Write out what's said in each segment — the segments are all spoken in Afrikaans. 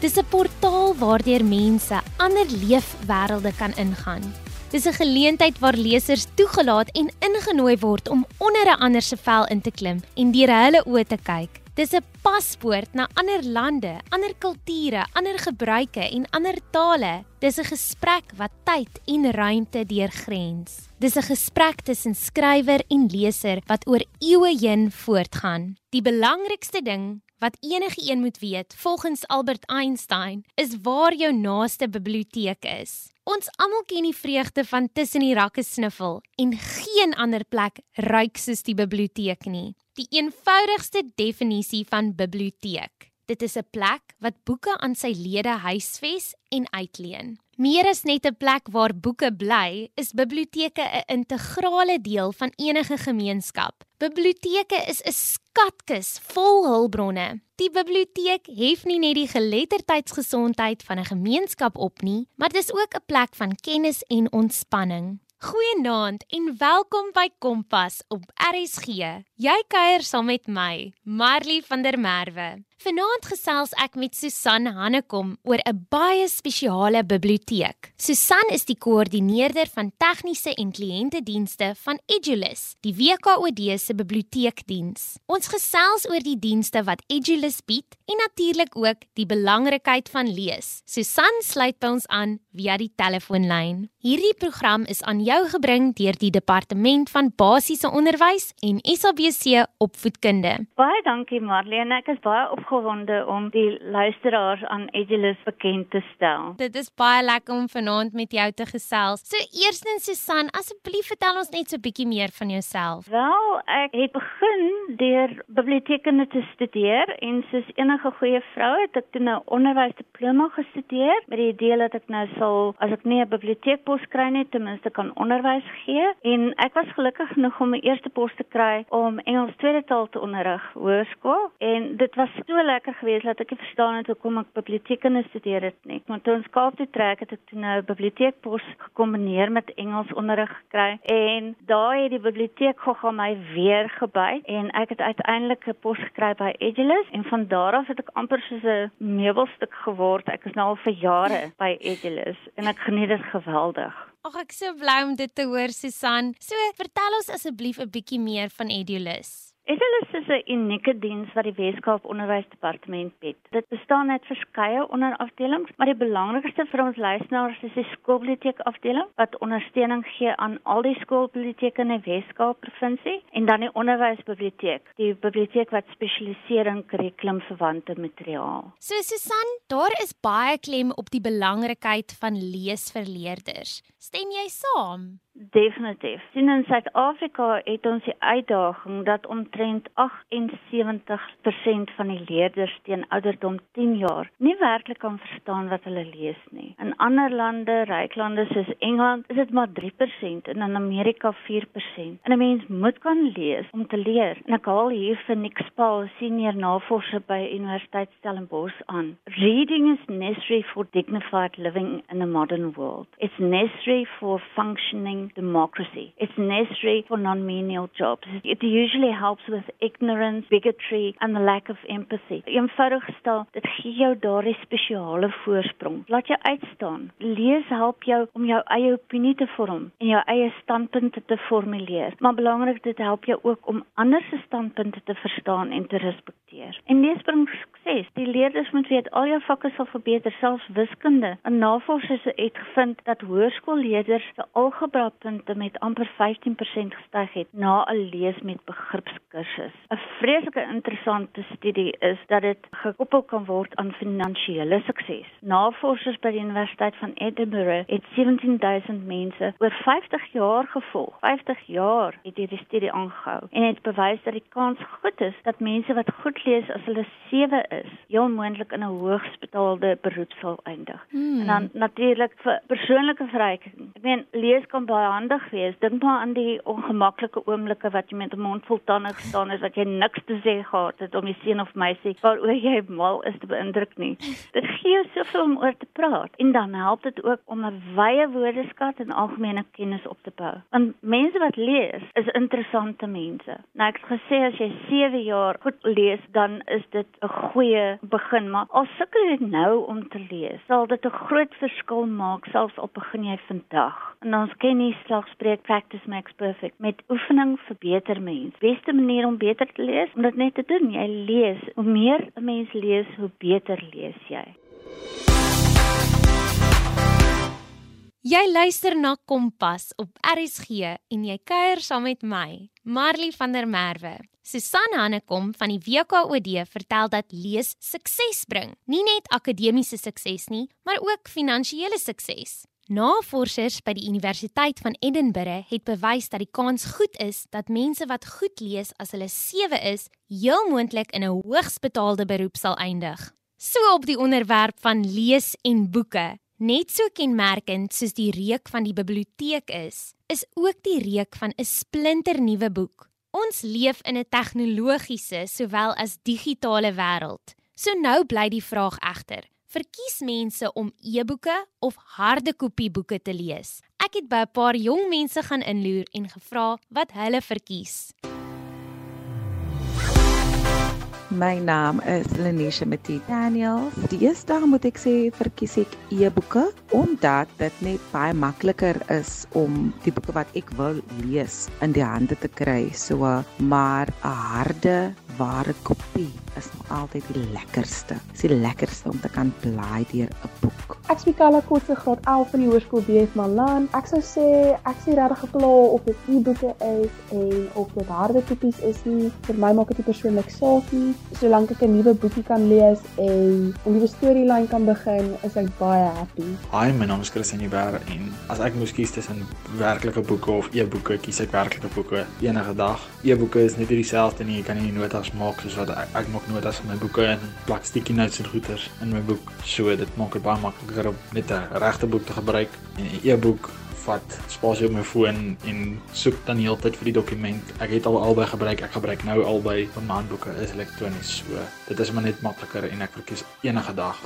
Dis 'n portaal waardeur mense ander leefwêrelde kan ingaan. Dis 'n geleentheid waar lesers toegelaat en ingenooi word om onder 'n ander se vel in te klim en deur hulle oë te kyk. Dis 'n paspoort na ander lande, ander kulture, ander gebruike en ander tale. Dis 'n gesprek wat tyd en ruimte deurgrens. Dis 'n gesprek tussen skrywer en leser wat oor eeue heen voortgaan. Die belangrikste ding wat enige een moet weet, volgens Albert Einstein, is waar jou naaste biblioteek is. Ons almal ken die vreugde van tussen die rakke sniffel en geen ander plek ruik soos die biblioteek nie. Die eenvoudigste definisie van biblioteek. Dit is 'n plek wat boeke aan sy lede huisves en uitleen. Meer as net 'n plek waar boeke bly, is biblioteke 'n integrale deel van enige gemeenskap. Biblioteke is 'n skatkis vol hulpbronne. Die biblioteek hef nie net die geletterdheidsgesondheid van 'n gemeenskap op nie, maar dis ook 'n plek van kennis en ontspanning. Goeienaand en welkom by Kompas op RSG. Jy kuier saam met my, Marley van der Merwe. Vanaand gesels ek met Susan Hannekom oor 'n baie spesiale biblioteek. Susan is die koördineerder van tegniese en kliëntedienste van Edulus, die WKOD se biblioteekdiens. Ons gesels oor die dienste wat Edulus bied en natuurlik ook die belangrikheid van lees. Susan sluit by ons aan via die telefoonlyn. Hierdie program is aan jou gebring deur die Departement van Basiese Onderwys en SABC Opvoedkunde. Baie dankie Marlene, ek is baie op opgewonde om die luisteraars aan Edulus bekend te stel. Dit is baie lekker om vanaand met jou te gesels. So eerstens Susan, asseblief vertel ons net so 'n bietjie meer van jouself. Wel, ek het begin deur biblioteekkunde te studeer en soos enige goeie vrou het ek toe 'n nou onderwysdiploma gestudeer met die idee dat ek nou sal as ek nie 'n biblioteekpos kry nie, ten minste kan onderwys gee en ek was gelukkig genoeg om my eerste pos te kry om Engels tweede taal te onderrig hoërskool en dit was so lekker geweest dat ek verstaan het hoekom ek biblioteekkunde studeer het nie. Want toe ons Kaap toe trek het ek toe nou biblioteekpos gekombineer met Engels onderrig gekry en daai het die biblioteek gou-gou my weer gebyt en ek het uiteindelik 'n pos gekry by Edulus en van daar af het ek amper soos 'n meubelstuk geword. Ek is nou al vir jare by Edulus en ek geniet dit geweldig. Ag ek so bly om dit te hoor Susan. So vertel ons asseblief 'n bietjie meer van Edulus. Edulus is 'n unieke diens wat die Weskaap Onderwysdepartement bied. Dit bestaan uit verskeie onderafdelings, maar die belangrikste vir ons luisteraars is die skoolbiblioteek afdeling wat ondersteuning gee aan al die skoolbiblioteke in die Weskaap provinsie en dan die onderwysbiblioteek, die biblioteek wat spesialiseer in kurrikulumverwante materiaal. So Susan, daar is baie klem op die belangrikheid van lees vir leerders. Stem jy saam? Definitief. Sien in Suid-Afrika het ons die uitdaging dat omtrent 78% van die leerders teen ouderdom 10 jaar nie werklik kan verstaan wat hulle lees nie. In ander lande, ryk lande soos Engeland, is dit maar 3% en in Amerika 4%. En 'n mens moet kan lees om te leer. En ek haal hier vir Nick Spal, senior navorser by Universiteit Stellenbosch aan. Reading is necessary for dignified living in a modern world. It's necessary for functioning democracy. It's necessary for non-menial jobs. It usually helps with ignorance, bigotry and the lack of empathy. Eenvoudig gestel, dit gee jou daardie spesiale voorsprong. Laat jou uitstaan. Lees help jou om jou eie opinie te vorm en jou eie standpunte te formuleer. Maar belangrik dit help jou ook om ander se standpunte te verstaan en te respekteer. En lees bring sukses. Die leerders moet weet al jou vakke sal verbeter, selfs wiskunde. 'n Navorsing het gevind dat hoërskoolleerders se algebra punte met amper 15% gestyg het na 'n lees met begripskursus. 'n Vreeslike interessante studie is dat dit gekoppel kan word aan finansiële sukses. Navorsers by die Universiteit van Edinburgh het 17000 mense oor 50 jaar gevolg. 50 jaar het hierdie studie aangehou en het bewys dat die kans goed is dat mense wat goed lees as hulle 7 is, heel moontlik in 'n hoogs betaalde beroep sal eindig. Hmm. En dan natuurlik vir persoonlike verryking. Ek meen lees kan baie handig wees. Dink maar aan die ongemaklike oomblikke wat jy met 'n mond vol tande gestaan het wat jy niks te sê gehad het om die seun of meisie waaroor jy mal is te beïndruk nie. Dit gee jou soveel om oor te praat en dan help dit ook om 'n wye woordeskat en algemene kennis op te bou. Want mense wat lees is interessante mense. Nou ek het gesê as jy 7 jaar goed lees, dan is dit 'n goeie begin, maar al sukkel jy nou om te lees, sal dit 'n groot verskil maak selfs al begin jy vandag. En ons ken nie slagspreuk practice makes perfect met oefening verbeter mens. Beste manier om beter te lees, om dit net te doen, jy lees. Hoe meer 'n mens lees, hoe beter lees jy. Jy luister na Kompas op RSG en jy kuier saam met my, Marley van der Merwe. Susan Hannekom van die WKOD vertel dat lees sukses bring. Nie net akademiese sukses nie, maar ook finansiële sukses. Navorsers by die Universiteit van Edinburgh het bewys dat die kans goed is dat mense wat goed lees as hulle 7 is, heel moontlik in 'n hoogs betaalde beroep sal eindig. So op die onderwerp van lees en boeke. Net so kenmerkend soos die reuk van die biblioteek is, is ook die reuk van 'n splinternuwe boek. Ons leef in 'n tegnologiese sowel as digitale wêreld. So nou bly die vraag egter: verkies mense om e-boeke of harde kopie boeke te lees? Ek het by 'n paar jong mense gaan inloer en gevra wat hulle verkies. My naam is Lenisha Matie Daniels. Dag moet ek sê verkies ek e-boeke omdat dit net baie makliker is om die boeke wat ek wil lees in die hande te kry. So maar 'n harde ware kopie is nog altyd die lekkerste. Dit is die lekkerste om te kan blaai deur 'n boek. Ek speel Kala Kotse graad 11 van die Hoërskool BF Malan. Ek sou sê ek sien regtig gepla of dit e-boeke is en of dit harde kopies is nie. Vir my maak dit nie persoonlik saak nie. Solank ek 'n nuwe boekie kan lees en 'n nuwe storielyn kan begin, is ek baie happy. Hi, my naam is Christian Jubber en as ek moes kies tussen werklike boeke of e-boeke, kies ek werklike boeke enige dag. E-boeke is net nie dieselfde nie. Jy kan nie notas maak soos wat ek, ek maak notas in my boeke en plak sticky notes en goeters in my boek. So dit maak dit baie makliker om net 'n regte boek te gebruik en 'n e-boek vat spasie op my foon en soek dan die hele tyd vir die dokument. Ek het al albei gebruik. Ek gebruik nou albei van my handboeke is elektronies. So dit is maar net makliker en ek verkies enige dag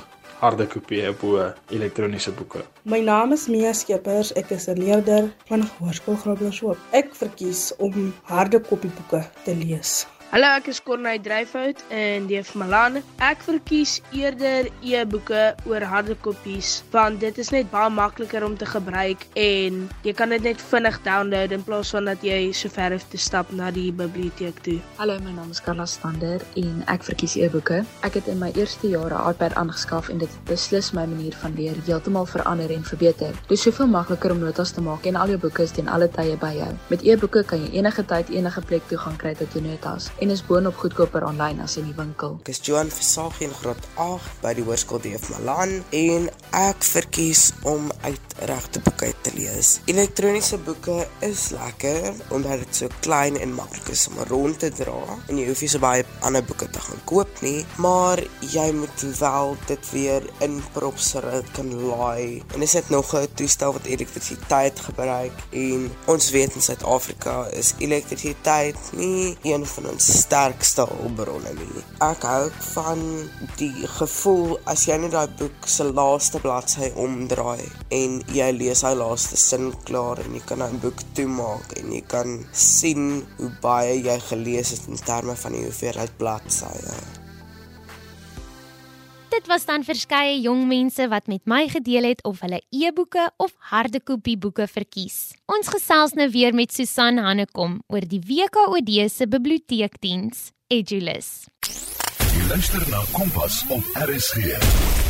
harde kopieë bo elektroniese boeke. My naam is Mia Skeepers. Ek is 'n leerder van Hoërskool Groblershoop. Ek verkies om harde kopieboeke te lees. Hallo, ek is Corneille Dryfout in DF Malan. Ek verkies eerder e-boeke oor harde kopies want dit is net baie makliker om te gebruik en jy kan dit net vinnig download in plaas van dat jy so ver hoef te stap na die biblioteek toe. Hallo, my naam is Carla Stander en ek verkies e-boeke. Ek het in my eerste jare iPad aangeskaf en dit het beslis my manier van leer heeltemal verander en verbeter. Dit is soveel makliker om notas te maak en al jou boeke is ten alle tye by jou. Met e-boeke kan jy enige tyd enige plek toegang kry tot jou notas en is boonop goedkoper aanlyn as in die winkel. Ek is Johan Versace in graad 8 by die Hoërskool DF Malan en ek verkies om uit regte boeke te lees. Elektroniese boeke is lekker omdat dit so klein en maklik is om rond te dra en jy hoef nie so baie ander boeke te gaan koop nie, maar jy moet wel dit weer inprop sodat dit kan laai. En is dit nog 'n toestel wat elektrisiteit gebruik en ons weet in Suid-Afrika is elektrisiteit nie een van ons sterkste hulpbronne nie. Ek hou van die gevoel as jy net daai boek se laaste bladsy omdraai en jy lees hy laaste sin klaar en jy kan daai boek toemaak en jy kan sien hoe baie jy gelees het in terme van die hoeveelheid bladsye. Dit was dan verskeie jong mense wat met my gedeel het of hulle e-boeke of harde kopie boeke verkies. Ons gesels nou weer met Susan Hannekom oor die WKOD se biblioteekdiens Edulus. Jy luister na Kompas op RSG.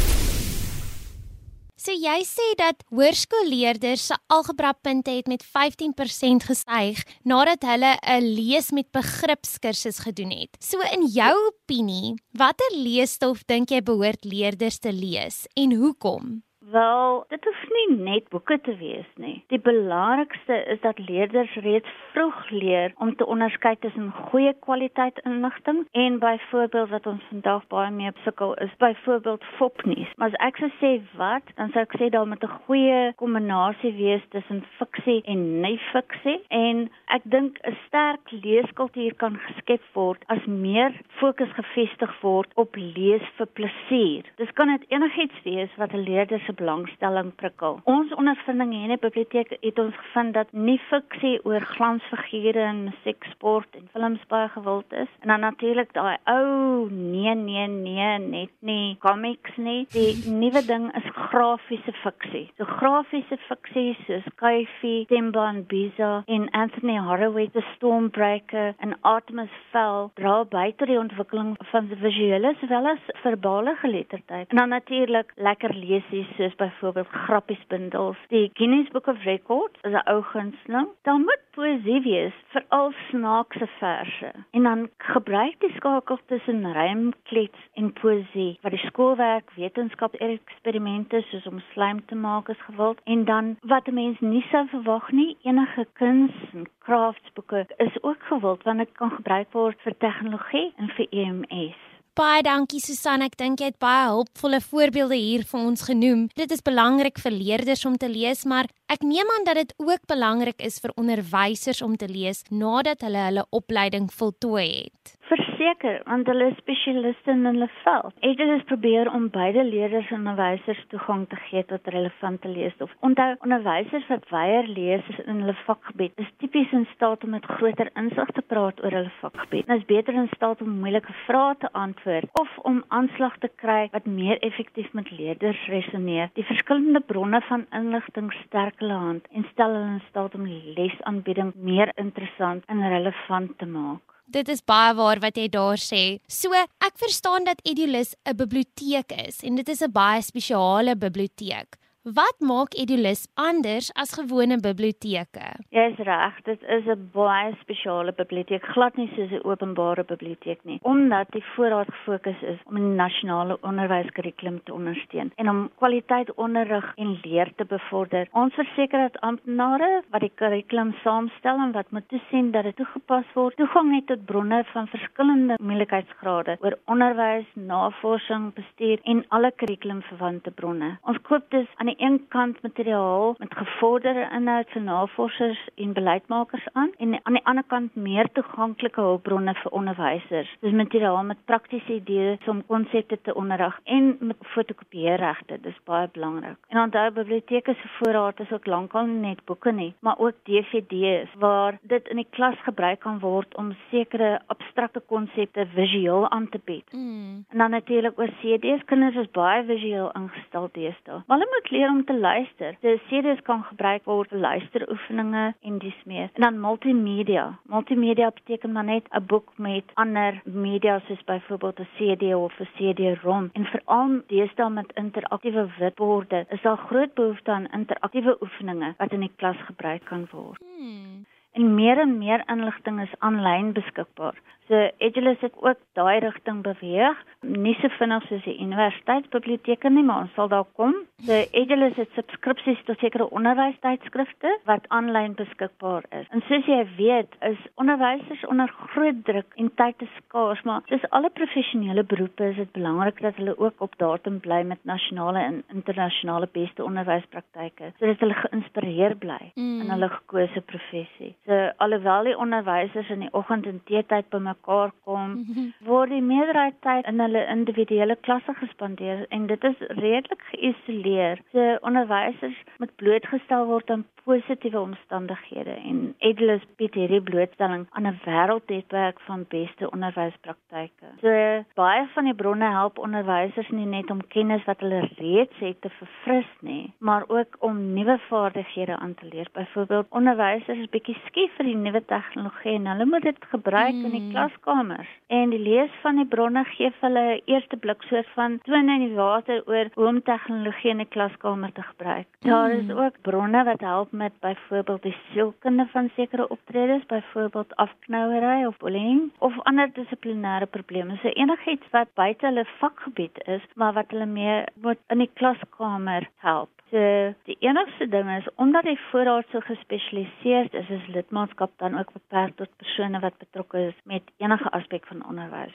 So jy sê dat hoërskoolleerders se algebrapunte het met 15% gestyg nadat hulle 'n lees met begripskursus gedoen het. So in jou opinie, watter leesstof dink jy behoort leerders te lees en hoekom? Wel, dit hoef nie net boeke te wees nie. Die belangrikste is dat leerders reeds vroeg leer om te onderskei tussen goeie kwaliteit inligting en byvoorbeeld wat ons vandag baie meer sukkel is byvoorbeeld fopnuus. Maar as ek sou sê wat, dan sou ek sê daar moet 'n goeie kombinasie wees tussen fiksie en nie-fiksie en ek dink 'n sterk leeskultuur kan geskep word as meer fokus gefestig word op lees vir plesier. Dis kan dit enigiets wees wat 'n leerder se belangstelling prikkel. Ons ondervinding hier in die biblioteek het ons gevind dat nie fiksie oor glansfigure en musiek, sport en films baie gewild is. En dan natuurlik daai ou nee nee nee net nie comics nie. Die nuwe ding is grafiese fiksie. So grafiese fiksie soos Kyfie, Temba en Biza en Anthony Horowitz se Stormbreaker en Artemis Fowl dra by tot die ontwikkeling van visuele sowel as verbale geletterdheid. En dan natuurlik lekker leesies soos byvoorbeeld grappiesbundels. Die Guinness Book of Records is 'n ou gunsteling. Dan moet poesie wees, veral snaakse verse. En dan gebruik die skakel tussen rymklets en poesie wat die skoolwerk wetenskap eksperimente soos om slijm te maak is gewild en dan wat 'n mens nie sou verwag nie, enige kuns en craftsboeke is ook gewild want dit kan gebruik word vir tegnologie en vir EMS. Baie dankie Susan, ek dink jy het baie hulpvolle voorbeelde hier vir ons genoem. Dit is belangrik vir leerders om te lees, maar ek neem aan dat dit ook belangrik is vir onderwysers om te lees nadat hulle hulle opleiding voltooi het. Verseker, want hulle is spesialiste in hulle veld. Ek het dus probeer om beide leerders en onderwysers toegang te gee tot relevante leesstof. Onthou, onderwysers wat weier lees in hulle vakgebied, is tipies in staat om met groter insig te praat oor hulle vakgebied. Hulle is beter in staat om moeilike vrae te antwoord of om aanslag te kry wat meer effektief met leerders resoneer. Die verskillende bronne van inligting sterk hulle hand en stel hulle in staat om lesaanbieding meer interessant en relevant te maak. Dit is baie waar wat jy daar sê. So, ek verstaan dat Edulus 'n biblioteek is en dit is 'n baie spesiale biblioteek. Wat maak Edulus anders as gewone biblioteke? Jy's reg, dit is 'n baie spesiale biblioteek, glad nie soos 'n openbare biblioteek nie, omdat die voorraad gefokus is om 'n nasionale onderwyskurrikulum te ondersteun en om kwaliteit onderrig en leer te bevorder. Ons verseker dat amptenare wat die kurrikulum saamstel en wat moet toesien dat dit toegepas word, toegang het tot bronne van verskillende moeilikheidsgrade oor onderwys, navorsing, bestuur en alle kurrikulumverwante bronne. Ons koop dus aan die een kant materiaal met gevorderde inhoud vir navorsers en beleidsmakers aan en aan die ander kant meer toeganklike hulpbronne vir onderwysers. Dis materiaal met praktiese idees om konsepte te onderrig en met fotokopieerregte. Dis baie belangrik. En onthou biblioteke se voorraad is ook lankal nie net boeke nie, maar ook DVD's waar dit in die klas gebruik kan word om sekere abstrakte konsepte visueel aan te bied. Mm. En dan natuurlik oor CD's. Kinders is baie visueel ingestel deesdae. Maar hulle moet leer leer om te luister. Die CD's kan gebruik word vir luisteroefeninge en dis meer. En dan multimedia. Multimedia beteken maar net 'n boek met ander media soos byvoorbeeld 'n CD of 'n CD-ROM. En veral deesdae met interaktiewe witborde, is daar groot behoefte aan interaktiewe oefeninge wat in die klas gebruik kan word. Hmm. En meer en meer inligting is aanlyn beskikbaar. So Edulus het ook daai rigting beweeg, nie so vinnig soos die universiteitsbiblioteke nie, maar ons sal daar kom. So Edulus het subskripsies tot sekere onderwystydskrifte wat aanlyn beskikbaar is. En soos jy weet, is onderwysers onder groot druk en tyd is skaars, maar soos alle professionele beroepe is dit belangrik dat hulle ook op datum bly met nasionale en internasionale beste onderwyspraktyke, sodat hulle geïnspireer bly mm. in hulle gekose professie. So alhoewel die onderwysers in die oggend en teetyd by mekaar kom, mhm. word die meerderheid tyd in hulle individuele klasse gespandeer en dit is redelik geïsoleer. So onderwysers moet blootgestel word aan positiewe omstandighede en Edlus bied hierdie blootstelling aan 'n wêreldnetwerk van beste onderwyspraktyke. So baie van die bronne help onderwysers nie net om kennis wat hulle reeds het te verfris nie, maar ook om nuwe vaardighede aan te leer. Byvoorbeeld onderwysers is bietjie skief vir die nuwe tegnologie en hulle moet dit gebruik mm. in die klas klaskamers. En die lees van die bronne gee vir hulle 'n eerste blik soort van twin in die water oor hoe om tegnologie in die klaskamer te gebruik. Daar is ook bronne wat help met byvoorbeeld die sielkunde van sekere optredes, byvoorbeeld afknouery of bullying of ander dissiplinêre probleme. So enigiets wat buite hulle vakgebied is, maar wat hulle meer moet in die klaskamer help. So die enigste ding is omdat die voorraad so gespesialiseerd is, is lidmaatskap dan ook beperk tot persone wat betrokke is met enige aspek van onderwys.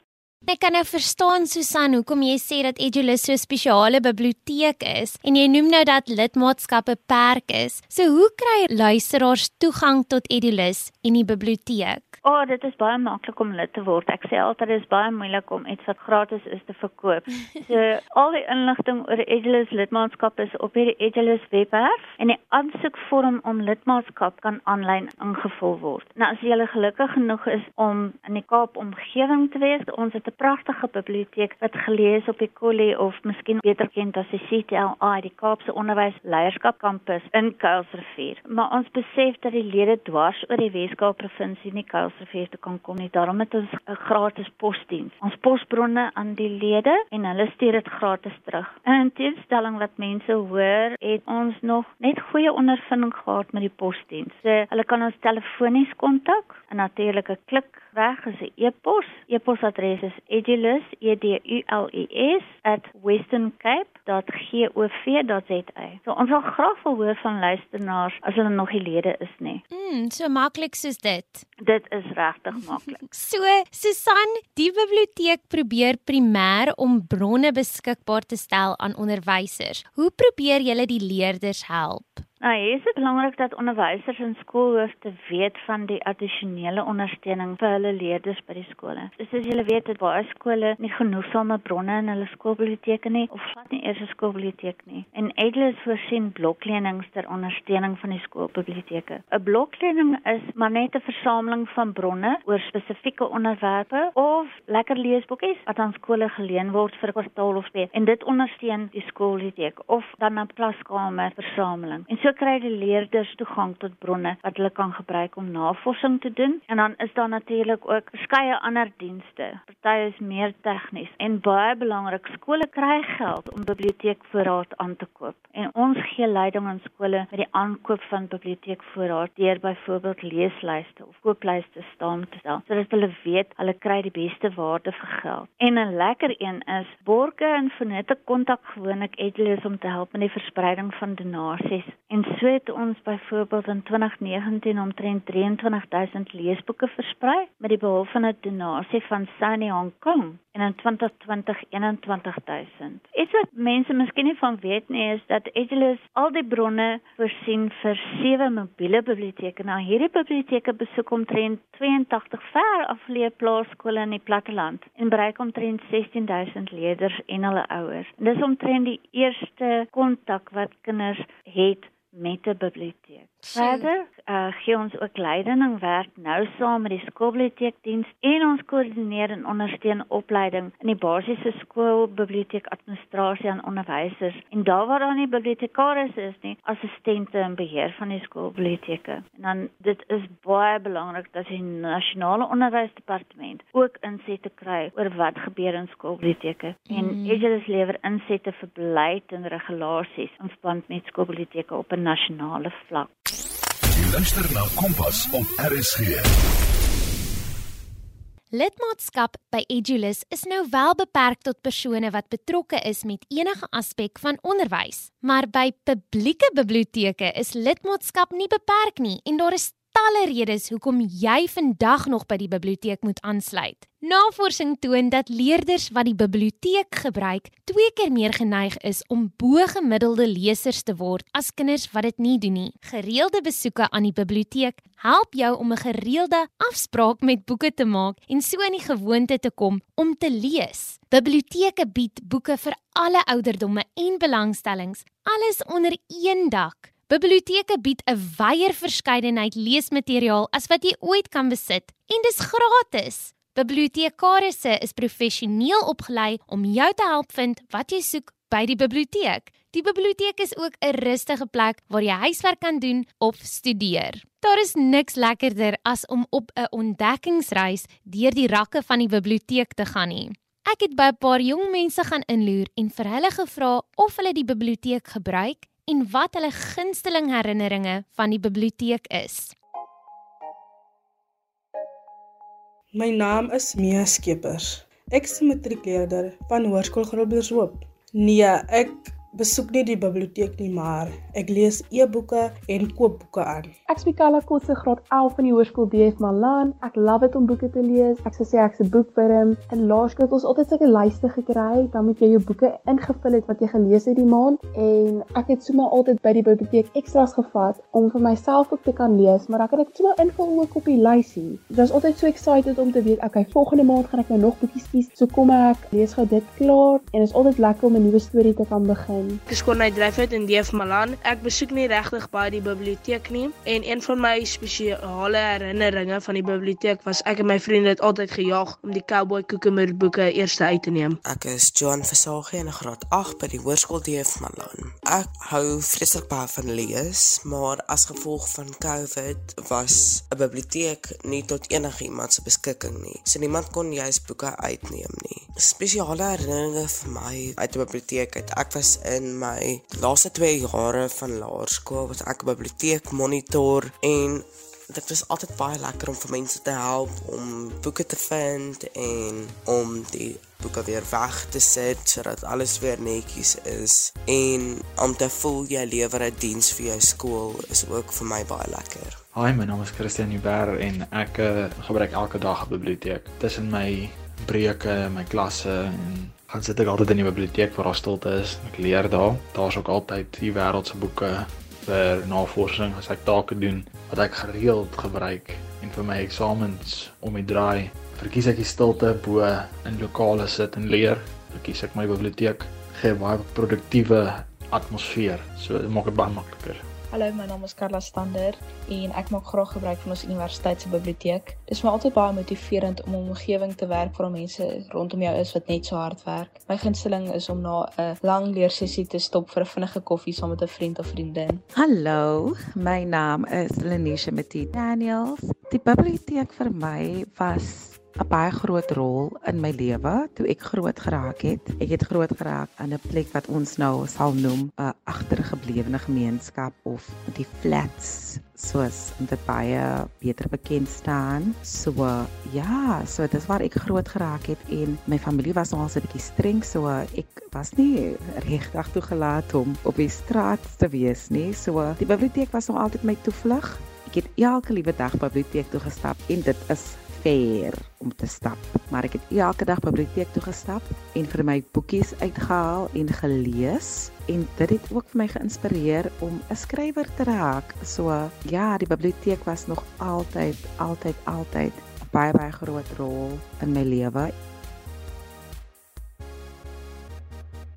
Ek kan nou verstaan Susan hoekom jy sê dat Edulus so 'n spesiale biblioteek is en jy noem nou dat lidmaatskap beperk is. So hoe kry luisteraars toegang tot Edulus en die biblioteek? O, oh, dit is baie maklik om lid te word. Ek sê altyd dit is baie moeilik om iets wat gratis is te verkoop. So al die inligting oor Edulus lidmaatskap is op hierdie Edulus webwerf en die aansoekvorm om lidmaatskap kan aanlyn ingevul word. Nou as jy gelukkig genoeg is om in die Kaap omgewing te wees, ons het 'n pragtige biblioteek wat gelees op die Collie of miskien beter bekend as die CTLI, die Kaapse Onderwys Leierskap Kampus in Kuilsrivier. Maar ons besef dat die lede dwars oor die Weskaap provinsie nie Kuilsrivier toe kan kom nie. Daarom het ons 'n gratis posdiens. Ons posbronne aan die lede en hulle stuur dit gratis terug. In teenstelling wat mense hoor, het ons nog net goeie ondervinding gehad met die posdiens. So, hulle kan ons telefonies kontak en natuurlik 'n klik weg is 'n e-pos. E-posadres is edulus e d u l u s @westerncape.gov.za. So ons wil graag wil hoor van luisteraars as hulle nog nie lede is nie. Mm, so maklik soos dit. Dit is regtig maklik. so, Susan, die biblioteek probeer primêr om bronne beskikbaar te stel aan onderwysers. Hoe probeer julle die leerders help? Nou, hier is dit belangrik dat onderwysers en skoolhoofde weet van die addisionele ondersteuning vir hulle leerders by die skole. Soos julle weet, het baie skole nie genoegsame bronne in hulle skoolbiblioteke nie of glad nie eers 'n skoolbiblioteek nie. En Edles voorsien bloklenings ter ondersteuning van die skoolbiblioteke. 'n Bloklening is maar net 'n versameling van bronne oor spesifieke onderwerpe of lekker leesboekies wat aan skole geleen word vir 'n kwartaal of twee en dit ondersteun die skoolbiblioteek of dan 'n klaskamer versameling. En so so kry die leerders toegang tot bronne wat hulle kan gebruik om navorsing te doen en dan is daar natuurlik ook verskeie ander dienste. Party is meer tegnies en baie belangrik skole kry geld om biblioteekvoorraad aan te koop. En ons gee leiding aan skole met die aankoop van biblioteekvoorraad deur byvoorbeeld leeslyste of kooplyste staan te stel sodat hulle weet hulle kry die beste waarde vir geld. En 'n lekker een is borge en vennote kontak gewoonlik Edlees om te help met die verspreiding van donasies en En so het ons byvoorbeeld in 2019 omtrent 23000 leesboeke versprei met die behulp van 'n donasie van Sunny Hong Kong en in 2020 21000. Iets wat mense miskien nie van weet nie is dat Edulus al die bronne voorsien vir sewe mobiele biblioteke. Nou hierdie biblioteke besoek omtrent 82 ver afgeleë plaaskole in die platteland en bereik omtrent 16000 leerders en hulle ouers. En dis omtrent die eerste kontak wat kinders het met 'n biblioteek. Verder uh, gee ons ook leiding en werk nou saam met die skoolbiblioteekdiens en ons koördineer en ondersteun opleiding in die basiese skoolbiblioteek administrasie aan onderwysers en daar waar daar nie bibliotekaris is nie, assistente in beheer van die skoolbiblioteke. En dan dit is baie belangrik dat die nasionale onderwysdepartement ook insette kry oor wat gebeur in skoolbiblioteke mm. en Edges lewer insette vir beleid en regulasies in verband met skoolbiblioteke op 'n nasionale vlak. Luister na Kompas op RSG. Lidmaatskap by Edulus is nou wel beperk tot persone wat betrokke is met enige aspek van onderwys, maar by publieke biblioteke is lidmaatskap nie beperk nie en daar is talle redes hoekom jy vandag nog by die biblioteek moet aansluit. Navorsing toon dat leerders wat die biblioteek gebruik, twee keer meer geneig is om bo-gemiddelde lesers te word as kinders wat dit nie doen nie. Gereelde besoeke aan die biblioteek help jou om 'n gereelde afspraak met boeke te maak en so in die gewoonte te kom om te lees. Biblioteke bied boeke vir alle ouderdomme en belangstellings, alles onder een dak. Biblioteke bied 'n wyeer verskeidenheid leesmateriaal as wat jy ooit kan besit en dis gratis. Bibliotekarisse is professioneel opgelei om jou te help vind wat jy soek by die biblioteek. Die biblioteek is ook 'n rustige plek waar jy huiswerk kan doen of studeer. Daar is niks lekkerder as om op 'n ontdekkingsreis deur die rakke van die biblioteek te gaan nie. Ek het by 'n paar jong mense gaan inloer en vir hulle gevra of hulle die biblioteek gebruik en wat hulle gunsteling herinneringe van die biblioteek is. My naam is Mia Skeepers. Ek is 'n matrikuleerder van Hoërskool Groblershoop. Nee, ek besoek nie die biblioteek nie, maar ek lees e-boeke en koop boeke aan. Ek speel Kala Kotse graad 11 van die hoërskool DF Malan. Ek love dit om boeke te lees. Ek sou sê ek's 'n boekwurm. In laerskool het ons altyd sulke lyste gekry, dan moet jy jou boeke ingevul het wat jy gelees het die maand en ek het sommer altyd by die biblioteek ekstra's gevat om vir myself ook te kan lees, maar ek het dit sommer invul ook op die lysie. Ek was altyd so excited om te weet, okay, volgende maand gaan ek nou nog boekies kies. So kom ek lees gou dit klaar en is altyd lekker om 'n nuwe storie te kan begin. Ek is Corneille Dryfout in DF Malan. Ek besoek nie regtig baie die biblioteek nie en een van my spesiale herinneringe van die biblioteek was ek en my vriende het altyd gejaag om die Cowboy Koekemer boeke eers uit te neem. Ek is Joan Versage in graad 8 by die Hoërskool DF Malan. Ek hou vreeslik baie van lees, maar as gevolg van COVID was 'n biblioteek nie tot enigiemand se beskikking nie. So niemand kon juis boeke uitneem nie. Spesiale herinneringe vir my uit die biblioteek uit. Ek was in my laaste 2 jare van laerskool wat ek biblioteek monitor en dit was altyd baie lekker om vir mense te help om boeke te vind en om die boeke weer weg te sit sodat alles weer netjies is en om te voel jy lewer 'n diens vir jou skool is ook vir my baie lekker. Hi, my naam is Christian Huber en ek uh, gebruik elke dag 'n biblioteek. Tussen my breuke, my klasse en gaan sit ek altyd in die biblioteek waar daar stilte is. Ek leer daar. Daar's ook altyd die wêreld se boeke vir navorsing as ek take doen wat ek gereeld gebruik en vir my eksamens om die draai. Verkies ek die stilte bo in lokale sit en leer. Verkies ek my biblioteek gee baie produktiewe atmosfeer. So dit maak dit baie makliker. Hallo, my naam is Karla Stander en ek maak graag gebruik van ons universiteit se biblioteek. Dit is my altyd baie motiverend om 'n omgewing te werk waar mense rondom jou is wat net so hard werk. My gunsteling is om na 'n lang leersessie te stop vir 'n vinnige koffie saam met 'n vriend of vriendin. Hallo, my naam is Lenisha Matie Daniels. Die biblioteek vir my was 'n baie groot rol in my lewe toe ek groot geraak het. Ek het groot geraak aan 'n plek wat ons nou sal noem 'n agtergeblewe gemeenskap of die flats soos dit baie beter bekend staan. So ja, so dis waar ek groot geraak het en my familie was nogal 'n bietjie streng so ek was nie regtig toegelaat om op die straat te wees nie. So die biblioteek was nog altyd my toevlug. Ek het elke liewe dag biblioteek toe gestap en dit is ver om te stap, maar ek het elke dag biblioteek toe gestap en vir my boekies uitgehaal en gelees en dit het ook vir my geïnspireer om 'n skrywer te raak. So ja, die biblioteek was nog altyd altyd altyd 'n baie baie groot rol in my lewe.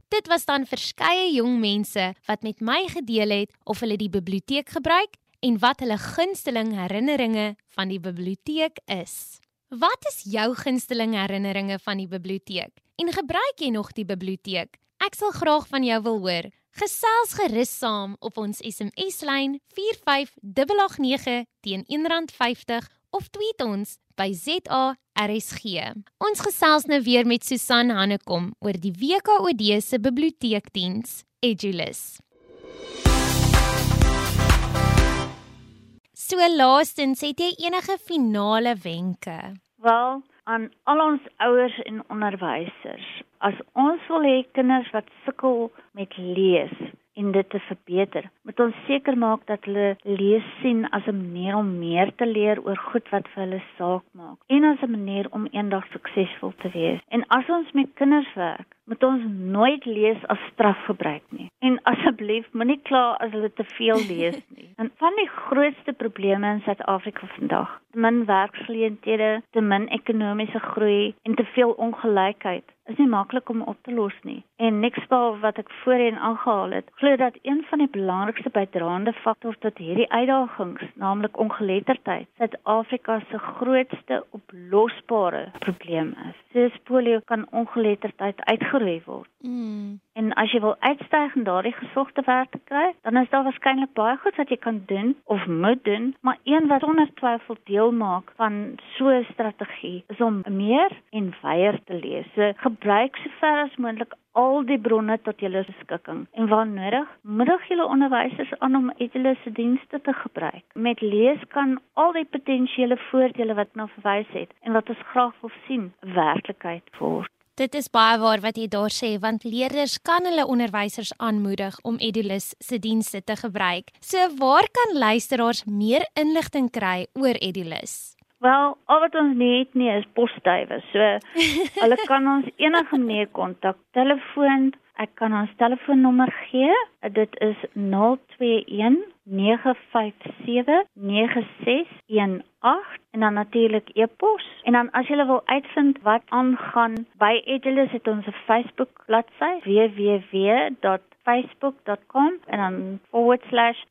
Dit was dan verskeie jong mense wat met my gedeel het of hulle die biblioteek gebruik en wat hulle gunsteling herinneringe van die biblioteek is. Wat is jou gunsteling herinneringe van die biblioteek? En gebruik jy nog die biblioteek? Ek sal graag van jou wil hoor. Gesels gerus saam op ons SMS-lyn 45889 teen R1.50 of tweet ons by ZARSG. Ons gesels nou weer met Susan Hannekom oor die WKOD se biblioteekdiens Edulus. So laastens, het jy enige finale wenke? Wel, aan al ons ouers en onderwysers, as ons wil hê kinders wat sukkel met lees en dit te verbeter, moet ons seker maak dat hulle lees sien as 'n manier om meer te leer oor goed wat vir hulle saak maak en as 'n manier om eendag suksesvol te wees. En as ons met kinders werk, moet ons nooit lees as straf gebruik nie. En asseblief moenie kla as hulle te veel lees nie. En van die grootste probleme in Suid-Afrika vandag, min werksgeleenthede, te min ekonomiese groei en te veel ongelykheid is nie maklik om op te los nie. En Nextbal wat ek voorheen aangehaal het, glo dat een van die belangrikste bydraende faktore tot hierdie uitdagings, naamlik ongeletterdheid, Suid-Afrika se grootste oplosbare probleem is. Soos polio kan ongeletterdheid uitgeroei word. Mm. En as jy wil uitstyg en daardie gesogte werk te kry, dan is daar waarskynlik baie goed wat jy kan doen of moet doen, maar een wat sonder twyfel deel maak van so 'n strategie is om meer en wyer te lees. So gebruik sover as moontlik al die bronne tot julle beskikking en waar nodig, moedig julle onderwysers aan om Edulus se dienste te gebruik. Met lees kan al die potensiële voordele wat nou verwys het en wat ons graag wil sien, werklikheid word. Dit is baie waar wat jy daar sê want leerders kan hulle onderwysers aanmoedig om Edulus se dienste te gebruik. So waar kan luisteraars meer inligting kry oor Edulus? Wel, al wat ons net nie is posduwe. So hulle kan ons enige manier kontak. Telefoon, ek kan ons telefoonnommer gee. Dit is 021 957 9618 en dan natuurlik e-pos. En dan as jy wil uitvind wat aangaan by Edulus het ons 'n Facebook bladsy www.facebook.com en dan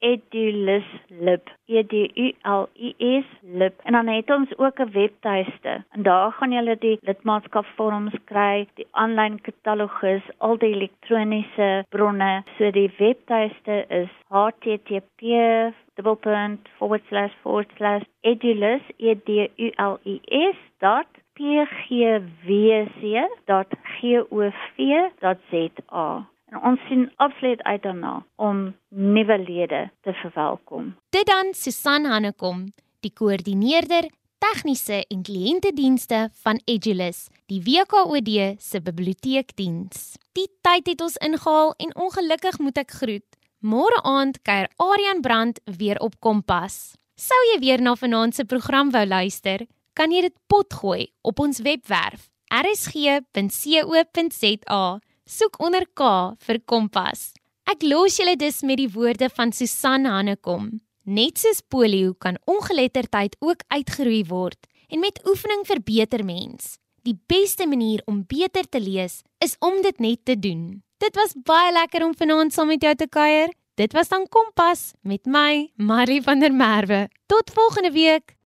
/edulislib e d u l i s lib en dan het ons ook 'n webtuiste en daar gaan jy die lidmaatskapvorms kry, die aanlyn katalogus, al die elektroniese bronne. So die webtuiste is http double punt forward slash forward slash edulus e d u l i s dot pgwc dot gov dot za en ons sien absoluut uit daarna om nuwe lede te verwelkom. Dit dan Susan Hannekom, die koördineerder tegniese en kliëntedienste van Edulus, die WKOD se biblioteekdiens. Die tyd het ons ingehaal en ongelukkig moet ek groet. Môre aand kuier Aryan Brand weer op Kompas. Sou jy weer na vanaand se program wou luister, kan jy dit potgooi op ons webwerf rsg.co.za. Soek onder K vir Kompas. Ek los julle dus met die woorde van Susan Hannekom. Net soos polio kan ongeletterdheid ook uitgeroei word en met oefening verbeter mens. Die beste manier om beter te lees is om dit net te doen. Dit was baie lekker om vanaand saam met jou te kuier. Dit was dan Kompas met my, Marie van der Merwe. Tot volgende week.